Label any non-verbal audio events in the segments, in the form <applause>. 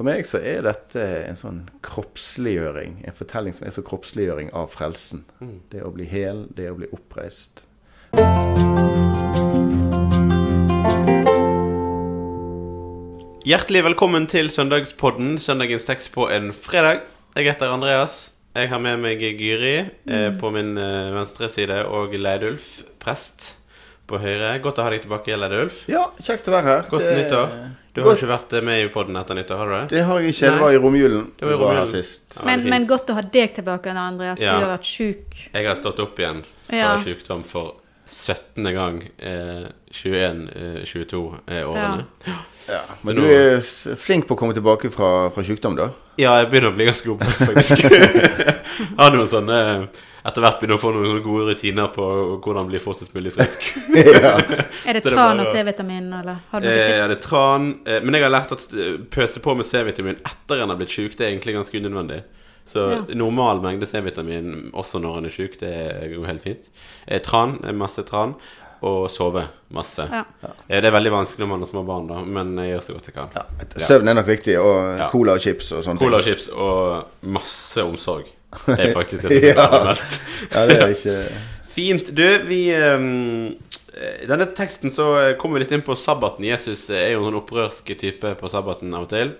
for meg så er dette en sånn kroppsliggjøring. En fortelling som er så kroppsliggjøring av frelsen. Det å bli hel, det å bli oppreist. Hjertelig velkommen til søndagspodden, søndagens tekst på en fredag. Jeg heter Andreas. Jeg har med meg Gyri mm. på min eh, venstre side og Leidulf, prest, på høyre. Godt å ha deg tilbake, Leidulf. Ja, kjekt å være her. Godt Det- nyttår. Du har Godt- ikke vært eh, med i podden etter nyttår, har du det? Det har jeg ikke. Det var i romjulen. Det var i romjulen. sist. Ja, Men, men godt å ha deg tilbake, da, Andreas. Ja. Du har vært sjuk. Jeg har stått opp igjen fra Ja. sykdom for 17. gang. Eh, 21, eh, 22 eh, årene. Ja. Men nå- du er flink på å komme tilbake fra, fra sykdom, da? Ja, jeg begynner å bli ganske god på det, faktisk. <laughs> har noen sånne Etter hvert begynner å få noen gode rutiner på hvordan bli fortest mulig frisk. <laughs> ja. <laughs> Er det tran og C-vitamin, eller har du noen Eh, tips? ja, det er tran. Eh, men jeg har lært at eh, pøse på med C-vitamin etter en har blitt sjuk, det er egentlig ganske unødvendig. Så Ja. normal mengde C-vitamin også når en er sjuk, det går helt fint. Tran, masse tran. Og sove masse. Ja. Det er veldig vanskelig når man har små barn, da, men jeg gjør så godt jeg kan. Ja, Søvn er nok viktig, og Ja. cola og chips og sånne Cola og chips og masse omsorg. Det <laughs> er faktisk det som Ja. er mest. <laughs> Ja, det er <laughs> ikke Fint. Du, vi um, I denne teksten så kommer vi litt inn på sabbaten. Jesus er jo en sånn opprørsk type på sabbaten av og til.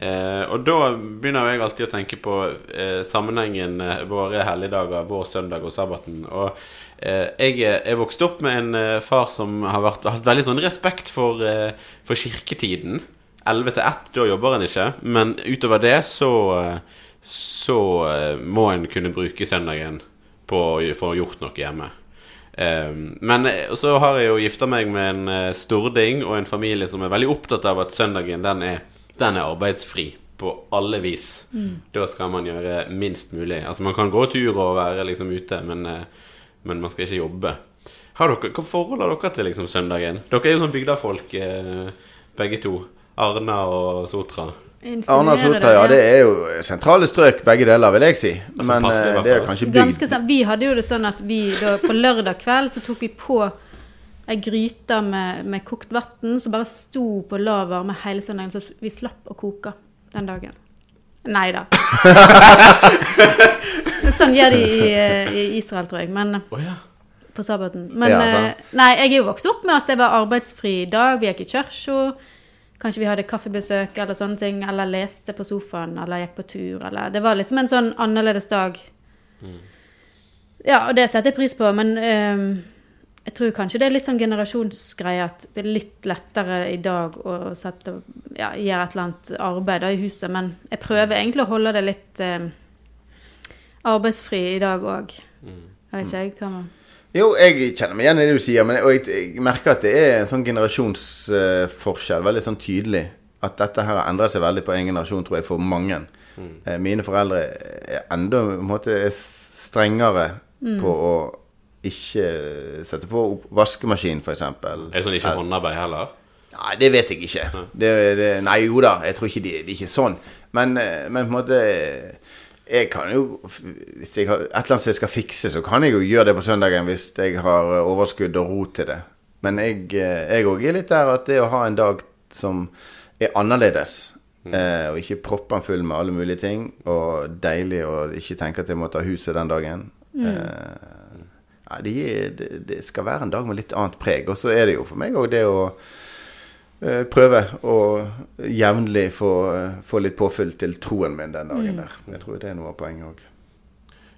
Eh, og da begynner jeg alltid å tenke på eh, sammenhengen eh, våre helligdager, vår søndag og sabbaten. Og eh, jeg er vokst opp med en eh, far som har vært, hatt veldig sånn respekt for, eh, for kirketiden. 11 til 1, da jobber en ikke. Men utover det så, eh, så eh, må en kunne bruke søndagen på å få gjort noe hjemme. Men eh, så har jeg jo gifta meg med en eh, stording og en familie som er veldig opptatt av at søndagen den er, den er arbeidsfri på alle vis. Da skal man gjøre minst mulig. Altså Man kan gå tur og være liksom ute, men, eh, men man skal ikke jobbe. Har dere, hva forhold har dere til liksom søndagen? Dere er jo sånn bygdafolk, eh, begge to. Arna og Sotra. Arna og Sotra, ja, det er jo sentrale strøk, begge deler, vil jeg si. Men eh, det er kanskje Ganske bygd sant. Vi hadde jo det sånn at vi da på lørdag kveld så tok vi på ei gryte med, med kokt vann som bare sto på lav varme hele søndagen, så vi slapp å koke den dagen. Nei da. <laughs> sånn gjør de i, eh, i Israel, tror jeg. Men oh, ja. på sabbaten. Men Ja, eh, nei, jeg er jo vokst opp med at det var arbeidsfri dag. Vi gikk i kirka. Kanskje vi hadde kaffebesøk eller sånne ting. Eller leste på sofaen, eller gikk på tur. Eller Det var liksom en sånn annerledes dag. Ja, og det setter jeg pris på, men eh, jeg tror kanskje det er litt sånn generasjonsgreie at det er litt lettere i dag å sette, ja, gjøre et eller annet arbeid i huset, men jeg prøver egentlig å holde det litt eh, arbeidsfri i dag òg. Jeg vet ikke, jeg hva man Jo, jeg kjenner meg igjen i det du sier, men og jeg, jeg merker at det er en sånn generasjonsforskjell, veldig sånn tydelig. At dette her har endret seg veldig på en generasjon, tror jeg, for mange. Eh, Mine foreldre er enda på en måte strengere på å ikke sette på vaskemaskin, f.eks. Er det sånn ikke håndarbeid heller? Nei, det vet jeg ikke. Det, det, nei, jo da, jeg tror ikke de, de er ikke sånn. Men, eh, men på en måte Jeg kan jo Hvis jeg har et eller annet som jeg skal fikse, så kan jeg jo gjøre det på søndagen hvis jeg har eh, overskudd og ro til det. Men jeg eh, òg er litt der at det å ha en dag som er annerledes, eh, og ikke proppe den full med alle mulige ting, og deilig å ikke tenke at jeg må ta huset den dagen eh, Nei, det, det, det skal være en dag med litt annet preg. Og så er det jo for meg òg det å eh, prøve å jevnlig få, eh, få litt påfyll til troen min den dagen der. Jeg tror det er noe av poenget òg.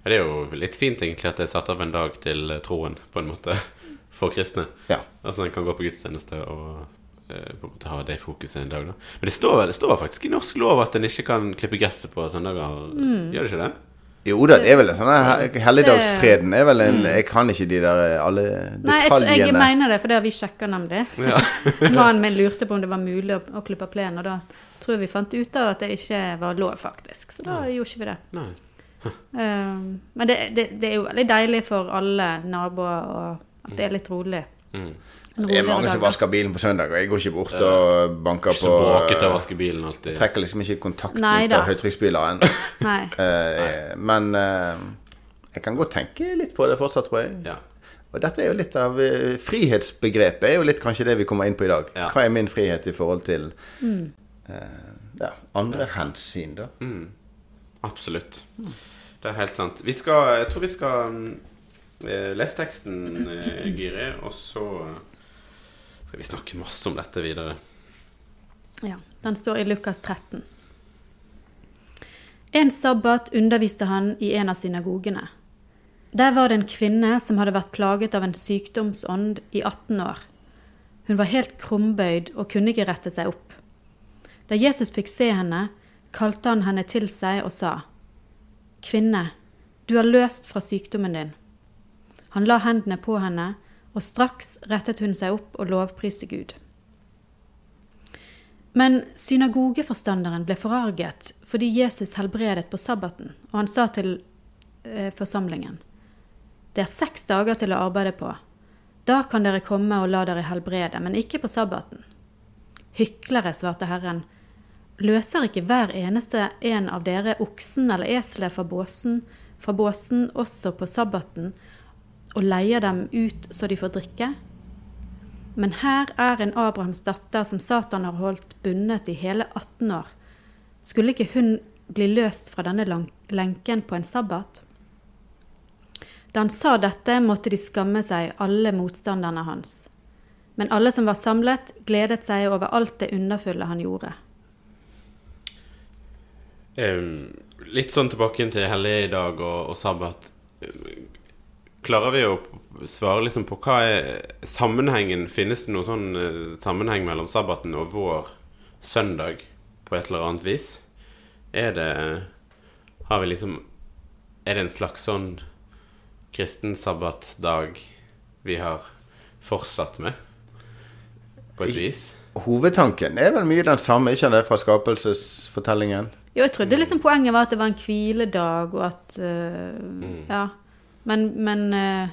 Ja, Det er jo litt fint egentlig at det er satt av en dag til eh, troen, på en måte, <laughs> for kristne. Ja. Altså en kan gå på gudstjeneste og eh, på en måte ha det fokuset en dag, da. Men det står, det står faktisk i norsk lov at en ikke kan klippe gresset på søndager. Gjør det ikke det? Jo da, det er vel en sånn Helligdagsfreden er vel en Jeg kan ikke de der alle detaljene. Nei, jeg, jeg mener det, for det har vi sjekka nemlig. Ja. <laughs> Mannen min lurte på om det var mulig å, å klippe plenen, og da tror jeg vi fant ut av at det ikke var lov, faktisk. Så da gjorde ikke vi det. Nei. Um, <laughs> men det, det, det er jo veldig deilig for alle naboer og at det er litt rolig. Mm. En Det er mange som vasker bilen på søndag, og jeg går ikke bort og banker Ikke så på bråkete å vaske bilen alltid. Trekker liksom ikke kontakt Nei ut av da. høytrykksspyleren. <laughs> Nei. Eh, men eh, jeg kan godt tenke litt på det fortsatt, tror jeg. Ja. Og dette er jo litt av eh, Frihetsbegrepet er jo litt kanskje det vi kommer inn på i dag. Ja. Hva er min frihet i forhold til eh, ja, andre hensyn, da. Absolutt. Det er helt sant. Vi skal, jeg tror vi skal mm, eh, lese teksten, eh, Giri, og så skal vi snakke masse om dette videre. Ja, den står i Lukas 13. En sabbat underviste han i en av synagogene. Der var det en kvinne som hadde vært plaget av en sykdomsånd i 18 år. Hun var helt krumbøyd og kunne ikke rette seg opp. Da Jesus fikk se henne, kalte han henne til seg og sa, Kvinne, du er løst fra sykdommen din. Han la hendene på henne, og straks rettet hun seg opp og lovpriste Gud. Men synagogeforstanderen ble forarget fordi Jesus helbredet på sabbaten, og han sa til eh, forsamlingen, Det er seks dager til å arbeide på. Da kan dere komme og la dere helbrede, men ikke på sabbaten. Hyklere, svarte Herren, løser ikke hver eneste en av dere oksen eller eselet fra båsen, fra båsen også på sabbaten, og leier dem ut så de får drikke? Men her er en Abrahams datter som Satan har holdt bundet i hele 18 år. Skulle ikke hun bli løst fra denne lenken på en sabbat? Da han sa dette, måtte de skamme seg, alle motstanderne hans. Men alle som var samlet, gledet seg over alt det underfulle han gjorde. Um, litt sånn tilbake til hellige i dag og, og sabbat. Klarer vi å svare liksom på hva er sammenhengen Finnes det noen sånn uh, sammenheng mellom sabbaten og vår søndag på et eller annet vis? Er det Har vi liksom Er det en slags sånn kristen sabbatdag vi har fortsatt med? På et vis? Hovedtanken er vel mye den samme, ikke det, fra skapelsesfortellingen? Jo, jeg trodde liksom poenget var at det var en hviledag, og at uh, Mm. Ja. Men, men uh,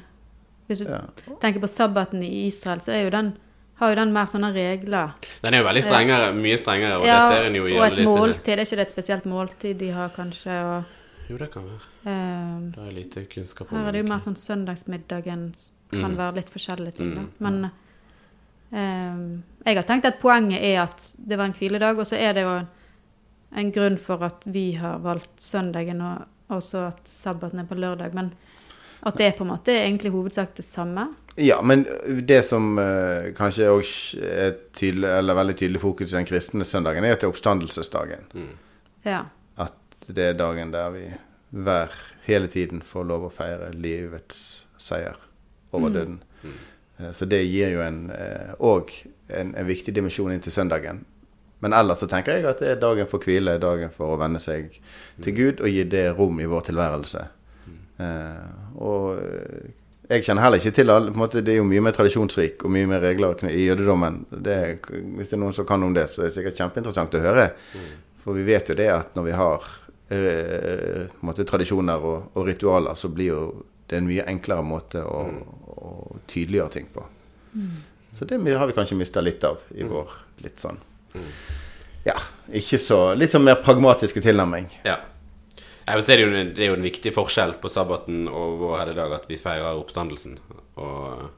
hvis du Ja. tenker på sabbaten i Israel, så er jo den, har jo den mer sånne regler. Den er jo veldig strengere, mye strengere, og Ja, det ser en jo i og alle et disse måltid. Er ikke det et spesielt måltid de har, kanskje? Og, Jo, det kan være. uh, Det er lite kunnskap om her er det jo mer sånn søndagsmiddagen kan Mm. være litt forskjellig da. Mm. Men uh, jeg har tenkt at poenget er at det var en hviledag, og så er det jo en grunn for at vi har valgt søndagen, og også at sabbaten er på lørdag. Men at det er på en måte egentlig hovedsak det samme. Ja, men det som uh, kanskje òg er tydelig, eller veldig tydelig fokus i den kristne søndagen, er at det er oppstandelsesdagen. Ja. At det er dagen der vi hver hele tiden får lov å feire livets seier over døden. Mm. Så det gir jo en òg en, en viktig dimensjon inn til søndagen. Men ellers så tenker jeg at det er dagen for hvile, dagen for å venne seg til Gud og gi det rom i vår tilværelse. Eh, og eh, jeg kjenner heller ikke til alle på en måte, Det er jo mye mer tradisjonsrik og mye mer regler i jødedommen. Det, hvis det er noen som kan om det, så er det sikkert kjempeinteressant å høre. For vi vet jo det at når vi har eh, på en måte, tradisjoner og, og ritualer, så blir jo det en mye enklere måte å, å tydeliggjøre ting på. Så det har vi kanskje mista litt av i vår litt sånn Ja, ikke så Litt sånn mer pragmatiske tilnærming. Ja. Jeg vil si det, er jo, en- det er jo en viktig forskjell på sabbaten og vår helligdag at vi feirer oppstandelsen. Og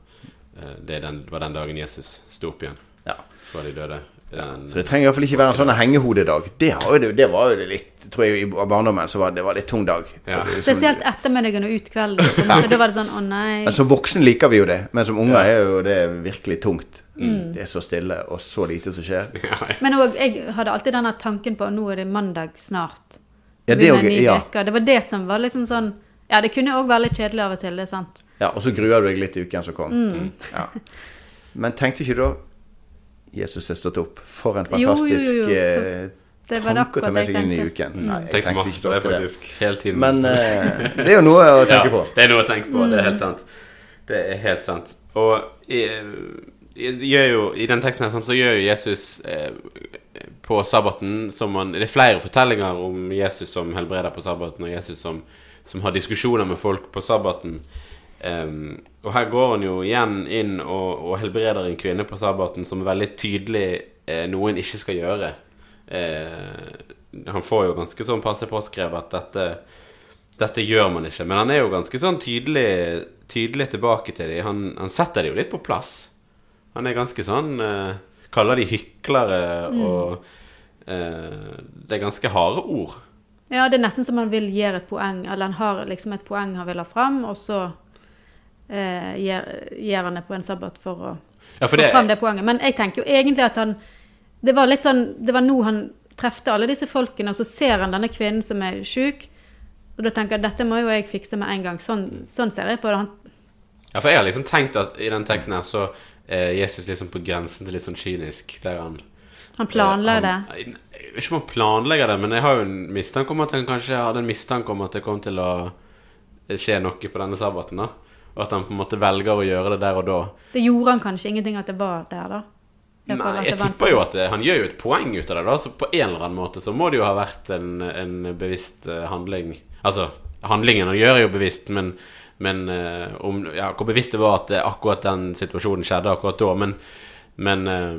eh, det, er den, var den dagen Jesus sto opp igjen Ja. fra de døde. Den, Så det trenger iallfall ikke være en sånn hengehodedag. Det, det, det var jo det litt Tror jeg i barndommen så var det var litt tung dag. Ja. Spesielt ettermiddagen og ut kvelden. Da var det sånn å nei. Men som voksen liker vi jo det, men som unger er jo det virkelig tungt. Det er så stille, og så lite som skjer. ja, Men òg, jeg hadde alltid denne tanken på nå er det mandag snart. Ja, det også- ja. Det var det som var liksom sånn Ja, det kunne òg være litt kjedelig av og til, det er sant. Ja, Og så gruer du deg litt i uken som kom. Ja. Men tenkte ikke du da Jesus er stått opp. For en Jo, jo, jo, fantastisk jo. eh, Det var tanke å ta med seg inn i uken. Nei, jeg Tenkte tenkte masse ikke på det, faktisk. Hele tiden. Men uh, <laughs> det er jo noe å tenke ja, på. Det er noe å tenke på. Det er helt sant. Det er helt sant. Og i, gjør jo, i den teksten her sånn, så gjør jo Jesus eh, på sabbaten man, Det er flere fortellinger om Jesus som helbreder på sabbaten, og Jesus som, som har diskusjoner med folk på sabbaten. Um, og her går han jo igjen inn og, og helbreder en kvinne på sabbaten som er veldig tydelig eh, noe en ikke skal gjøre. Eh, han får jo ganske sånn passe påskrevet at dette dette gjør man ikke. Men han er jo ganske sånn tydelig, tydelig tilbake til dem. Han, han setter det jo litt på plass. Han er ganske sånn eh, Kaller de hyklere og eh, Det er ganske harde ord. Ja, det er nesten som han vil gjøre et poeng, eller han har liksom et poeng han vil ha fram, og så eh, gir, han det på en sabbat for å Ja, for få det, fram det poenget. Men jeg tenker jo egentlig at han Det var litt sånn Det var nå han trefte alle disse folkene, og så ser han denne kvinnen som er sjuk. Og da tenker jeg dette må jo jeg fikse med en gang. Sånn, sånn ser jeg på det. Han, ja, for jeg har liksom tenkt at i den teksten her så er Jesus liksom på grensen til litt sånn kynisk. Der han han planla det. Han- Jeg vet ikke om han planlegger det, men jeg har jo en mistanke om at han kanskje hadde en mistanke om at det kom til å skje noe på denne sabbaten. da Og at han på en måte velger å gjøre det der og da. Det gjorde han kanskje ingenting at det var der, da. Nei, jeg det tipper jo at det, han gjør jo et poeng ut av det. da Så på en eller annen måte så må det jo ha vært en, en bevisst eh, handling. Altså, handlingen han gjør, er jo bevisst, men, men eh, om, ja, hvor bevisst det var at akkurat den situasjonen skjedde akkurat da. Men, men eh,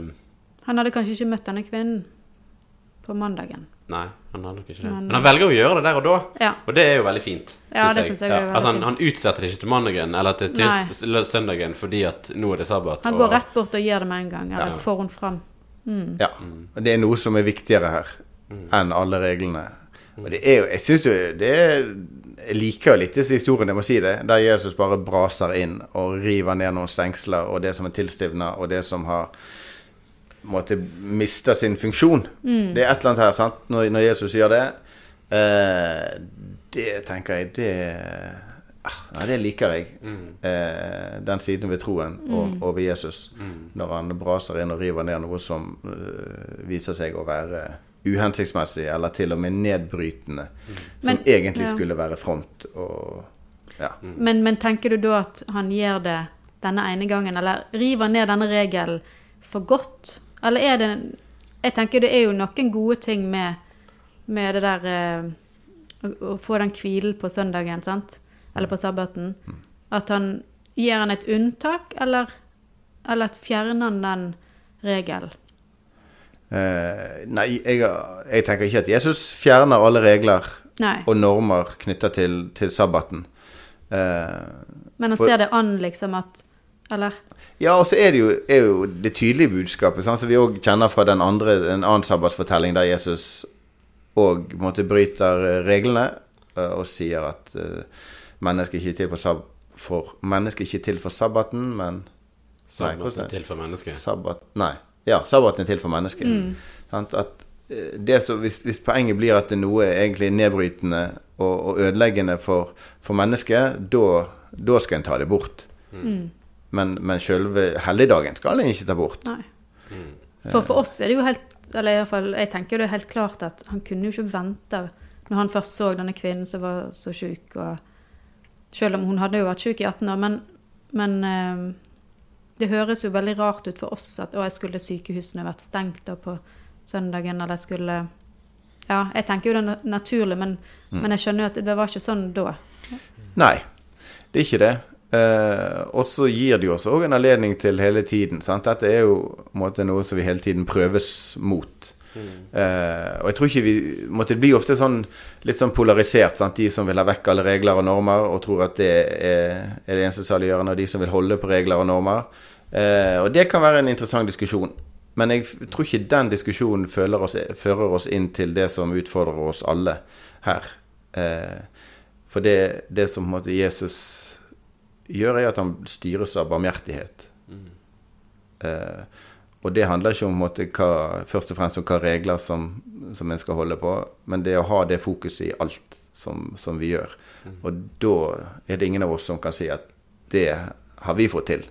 Han hadde kanskje ikke møtt denne kvinnen på mandagen. Nei, han hadde nok ikke det. Men- Men han velger å gjøre det der og da. Ja. Og det er jo veldig fint. Ja, synes det synes jeg er veldig altså, han, han utsetter det ikke til mandagen eller til, til søndagen fordi at nå er det sabbat. Han og- går rett bort og gjør det med en gang. Eller Ja. får hun fram. Ja. Det er noe som er viktigere her enn alle reglene. Og det er jo Jeg syns jo det er Jeg liker jo litt disse historiene, jeg må si det. Der Jesus bare braser inn og river ned noen stengsler, og det som er tilstivna, og det som har måtte miste sin funksjon. Det er et eller annet her, sant. Når, når Jesus gjør det, eh, det tenker jeg Det ja, det liker jeg. Eh, den siden ved troen og, og ved Jesus. Når han braser inn og river ned noe som uh, viser seg å være uhensiktsmessig, eller til og med nedbrytende. Som Men- egentlig ja. skulle være fromt. Og ja. Men, men tenker du da at han gjør det denne ene gangen, eller river ned denne regelen for godt? Eller er det Jeg tenker det er jo noen gode ting med, med det der eh, å, å få den hvilen på søndagen, sant? Eller på sabbaten. At han Gir han et unntak, eller, eller fjerner han den regelen? Eh, nei, jeg, jeg tenker ikke at Jesus fjerner alle regler Nei. og normer knytta til, til sabbaten. Eh, Men han for- ser det an, liksom, at Eller? ja, og så er det jo, er jo det tydelige budskapet, sånn, som vi òg kjenner fra den andre, en annen sabbatsfortelling, der Jesus òg bryter eh, reglene eh, og sier at uh, mennesket ikke er til for, sab for mennesket ikke er til for sabbaten, men Nei, er Sabbaten det? til for mennesket. Sabbat Nei. Ja, sabbaten er til for mennesket. Mm. At eh, hvis, hvis poenget blir at det er noe egentlig nedbrytende og, og ødeleggende for, for mennesket, da, skal en ta det bort. Men, men selve helligdagen skal en ikke ta bort. Nei. For for oss er det jo helt Eller i hvert fall, jeg tenker det er helt klart at han kunne jo ikke vente når han først så denne kvinnen som var så sjuk. Selv om hun hadde jo vært sjuk i 18 år. Men, men eh, det høres jo veldig rart ut for oss at å, jeg skulle sykehusene vært stengt da på søndagen, eller jeg skulle Ja, jeg tenker jo det er naturlig, men, men jeg skjønner jo at det var ikke sånn da. Nei, det er ikke det. Eh, og så gir det jo oss òg en anledning til hele tiden. Sant? Dette er jo på en måte, noe som vi hele tiden prøves mot. Eh, og jeg tror ikke vi måtte, Det blir ofte sånn litt sånn polarisert. Sant? De som vil ha vekk alle regler og normer og tror at det er, er det eneste saliggjørende, og de som vil holde på regler og normer. Eh, og det kan være en interessant diskusjon. Men jeg tror ikke den diskusjonen oss, fører oss inn til det som utfordrer oss alle her. Eh, for det, det som måte Jesus gjør, er at han styres av barmhjertighet. Eh, og det handler ikke om måte, hva, først og fremst om hva regler som, som en skal holde på, men det å ha det fokuset i alt som, som vi gjør. Og da er det ingen av oss som kan si at det har vi fått til.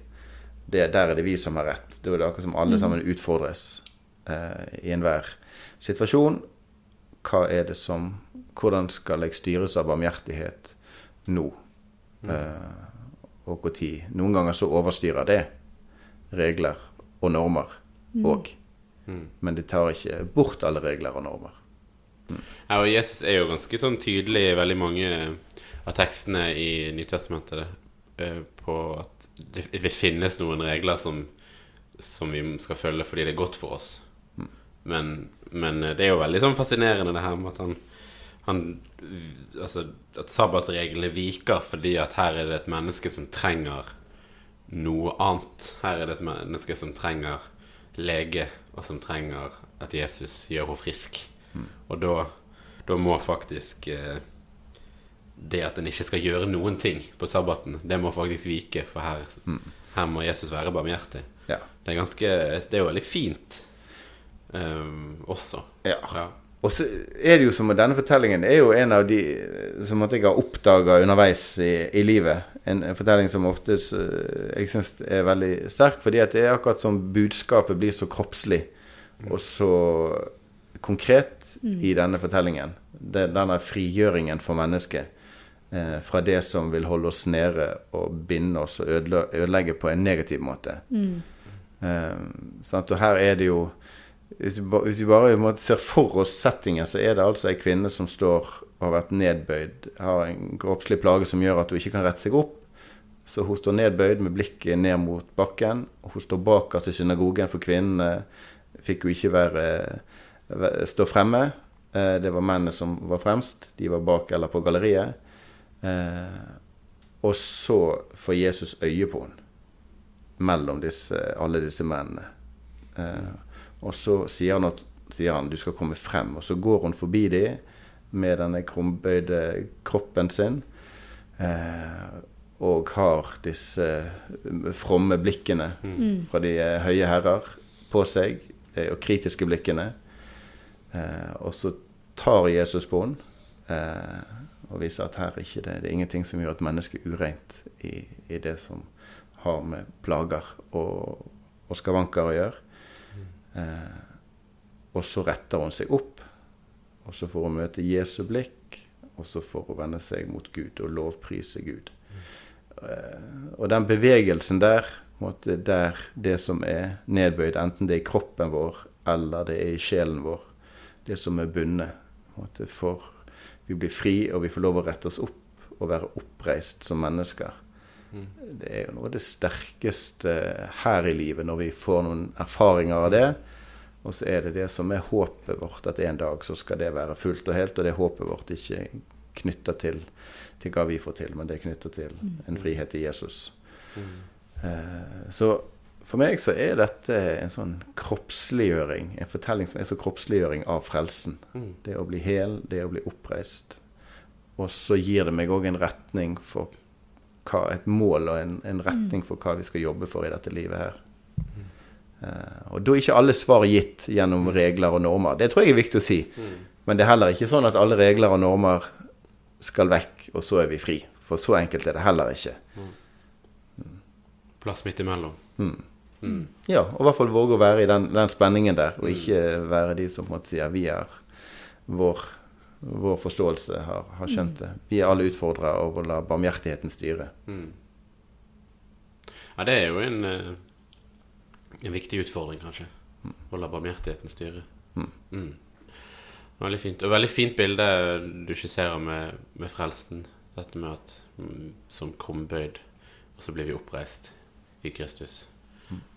Det, der er det vi som har rett. Det er akkurat som alle sammen utfordres eh, i enhver situasjon. Hva er det som Hvordan skal jeg styres av barmhjertighet nå? Eh, og når? Noen ganger så overstyrer det regler og normer òg. Men det tar ikke bort alle regler og normer. Ja, og Jesus er jo ganske sånn tydelig i veldig mange av tekstene i Nytestamentet på at det det finnes noen regler som, som vi skal følge fordi det er godt for oss. Men, men det er jo veldig sånn fascinerende det her med at han, han Altså at sabbatsreglene viker fordi at her er det et menneske som trenger noe annet. Her er det et menneske som trenger lege og som trenger at Jesus gjør henne frisk. Og da, da må faktisk eh, det at en ikke skal gjøre noen ting på sabbaten, det må faktisk vike, for her, her må Jesus være barmhjertig. Ja. Det er ganske Det er jo veldig fint um, også. Ja. Ja. Og så er det jo som at denne fortellingen er jo en av de som at jeg har oppdaga underveis i, i livet. En, en fortelling som oftest eh, jeg syns er veldig sterk, fordi at det er akkurat som budskapet blir så kroppslig og så konkret i denne fortellingen. Det, denne frigjøringen for mennesket eh, fra det som vil holde oss nede og binde oss og ødelegge på en negativ måte. Eh, sant? Og her er det jo Hvis vi, bare ser for oss settingen, så er det altså ei kvinne som står og har vært nedbøyd, har en kroppslig plage som gjør at hun ikke kan rette seg opp. Så hun står nedbøyd med blikket ned mot bakken. og Hun står bakerst i synagogen, for kvinnene fikk jo ikke være, stå fremme. Eh, Det var mennene som var fremst. De var bak eller på galleriet. Eh, Og så får Jesus øye på henne mellom disse, alle disse mennene. Eh, og så sier han, at, sier han du skal komme frem, og så går hun forbi dem med denne krumbøyde kroppen sin. Eh, og har disse fromme blikkene fra de høye herrer på seg, og kritiske blikkene. Eh, og så tar Jesus på henne eh, og vise at her er ikke det, det er ingenting som gjør et menneske ureint i, i det som har med plager og, og skavanker å gjøre. Eh, og så retter hun seg opp, og så får hun møte Jesu blikk, og så får hun vende seg mot Gud og lovprise Gud. Eh, og den bevegelsen der, måte der det som er nedbøyd, enten det er i kroppen vår eller det er i sjelen vår, det som er bundet, måte for vi blir fri, og vi får lov å rette oss opp og være oppreist som mennesker. Det er jo noe av det sterkeste her i livet, når vi får noen erfaringer av det. Og så er det det som er håpet vårt, at en dag så skal det være fullt og helt. Og det håpet vårt ikke knytta til, til hva vi får til, men det er knytta til en frihet i Jesus. Eh, så for meg så er dette en sånn kroppsliggjøring, en fortelling som er så kroppsliggjøring av frelsen. Det å bli hel, det å bli oppreist. Og så gir det meg òg en retning for hva, et mål og en, en retning for hva vi skal jobbe for i dette livet her. Uh, og da er ikke alle svar gitt gjennom regler og normer. Det tror jeg er viktig å si. Men det er heller ikke sånn at alle regler og normer skal vekk, og så er vi fri. For så enkelt er det heller ikke. Plass midt imellom. Ja, og i hvert fall våge å være i den, den spenningen der, og ikke være de som på en måte sier vi er vår, vår forståelse har, har skjønt det. Vi er alle utfordra av å la barmhjertigheten styre. Ja, det er jo en, eh, en viktig utfordring, kanskje. Å la barmhjertigheten styre. Mm. Veldig fint. Og veldig fint bilde du skisserer med, med frelsen. Dette med at mm, som krumbøyd, og så blir vi oppreist i Kristus.